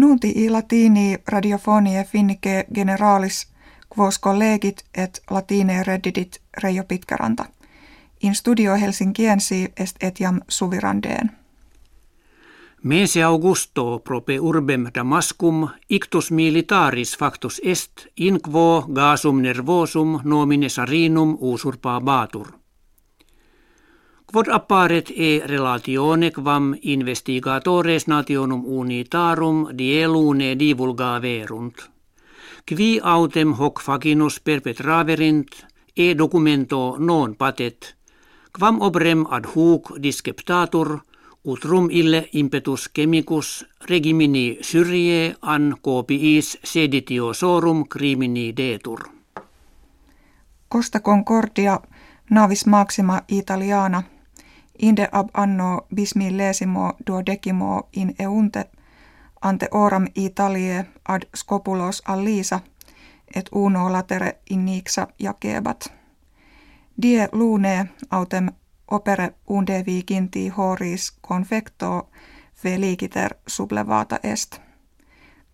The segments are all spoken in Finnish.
Nunti i latini radiofonie finnike generalis quos collegit et latine reddidit Reijo Pitkäranta. In studio Helsinkiensi est etiam suvirandeen. Mese Augusto prope urbem Damascum ictus militaris factus est in quo gasum nervosum nomine sarinum usurpabatur. Quod apparet e relatione quam investigatores nationum unitarum dielune divulgaverunt. Qui autem hoc facinus perpetraverint e documento non patet, quam obrem ad hoc disceptatur – utrum ille impetus chemicus regimini syrie an copiis seditio sorum crimini detur. Costa Concordia navis maxima Italiana inde ab anno bismillesimo duodecimo in eunte ante oram Italie ad scopulos allisa et uno latere innixa jakebat. Die lune autem opere unde viginti horis confecto feliciter sublevata est.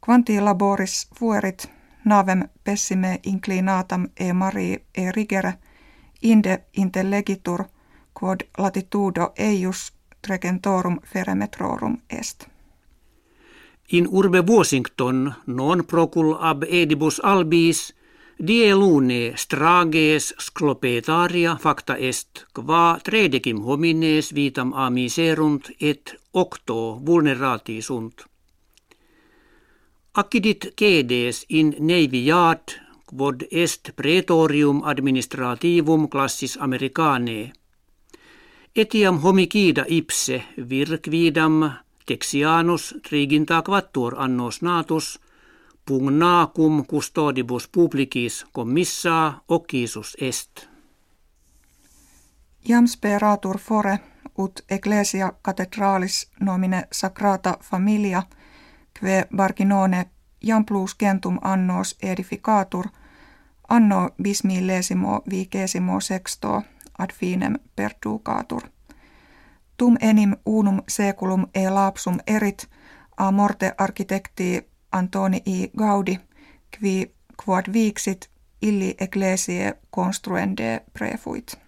Quanti laboris fuerit navem pessime inclinatam e mari e rigere inde intellegitur quod latitudo eius tregentorum feremetrorum est. In urbe Washington non procul ab edibus albis Die lune strages sclopetaria facta est, qua tredecim homines vitam amiserunt et octo vulnerati sunt. Accidit cedes in neviat, quod est praetorium administrativum classis americanae. Etiam homicida ipse vir quidam Texianus triginta quattuor annos natus – pugnacum custodibus publicis commissa occisus est. Jam speratur fore ut ecclesia cathedralis nomine sacrata familia kve barginone jam plus gentum annos edificatur anno bismillesimo vigesimo sexto ad finem perducatur. Tum enim unum seculum e lapsum erit a morte architecti Antoni I. Gaudi, qui quod vixit illi ecclesiae construende prefuit.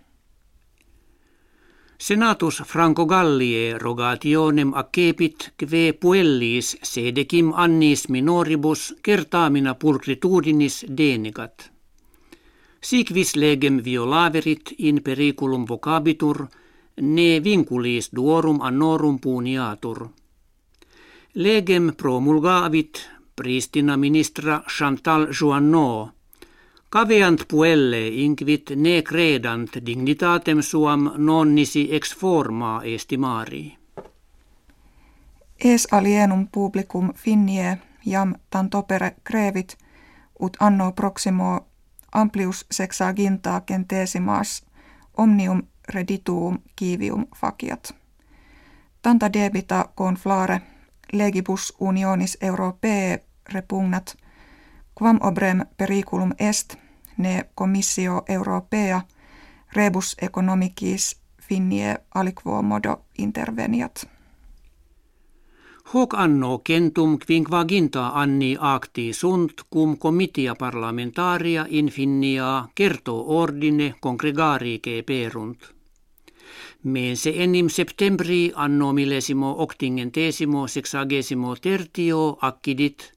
Senatus Franco Gallie rogationem accepit kve puellis sedecim annis minoribus kertaamina pulcritudinis denegat. Sikvis legem violaverit in periculum vocabitur, ne vinculis duorum annorum puniatur. Legem promulgavit pristina ministra Chantal Joanneau. Caveant puelle inquit ne credant dignitatem suam non nisi ex forma estimari. Es alienum publicum finnie jam tantopere crevit, ut anno proximo amplius sexaginta centesimas omnium redituum kivium faciat. Tanta debita conflare legibus unionis europee repugnat, quam obrem periculum est, ne commissio europea rebus economicis finnie aliquo modo interveniat. Hoc anno centum quinquaginta anni acti sunt cum comitia parlamentaria in finnia certo ordine congregari che perunt. Mense enim septembri anno millesimo octingentesimo sexagesimo tertio accidit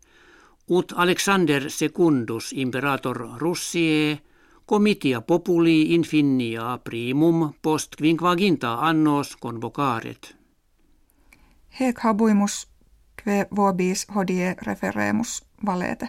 ut Alexander secundus imperator Russie comitia populi infinia primum post quinquaginta annos convocaret. Hec habuimus kve vobis hodie referemus valete.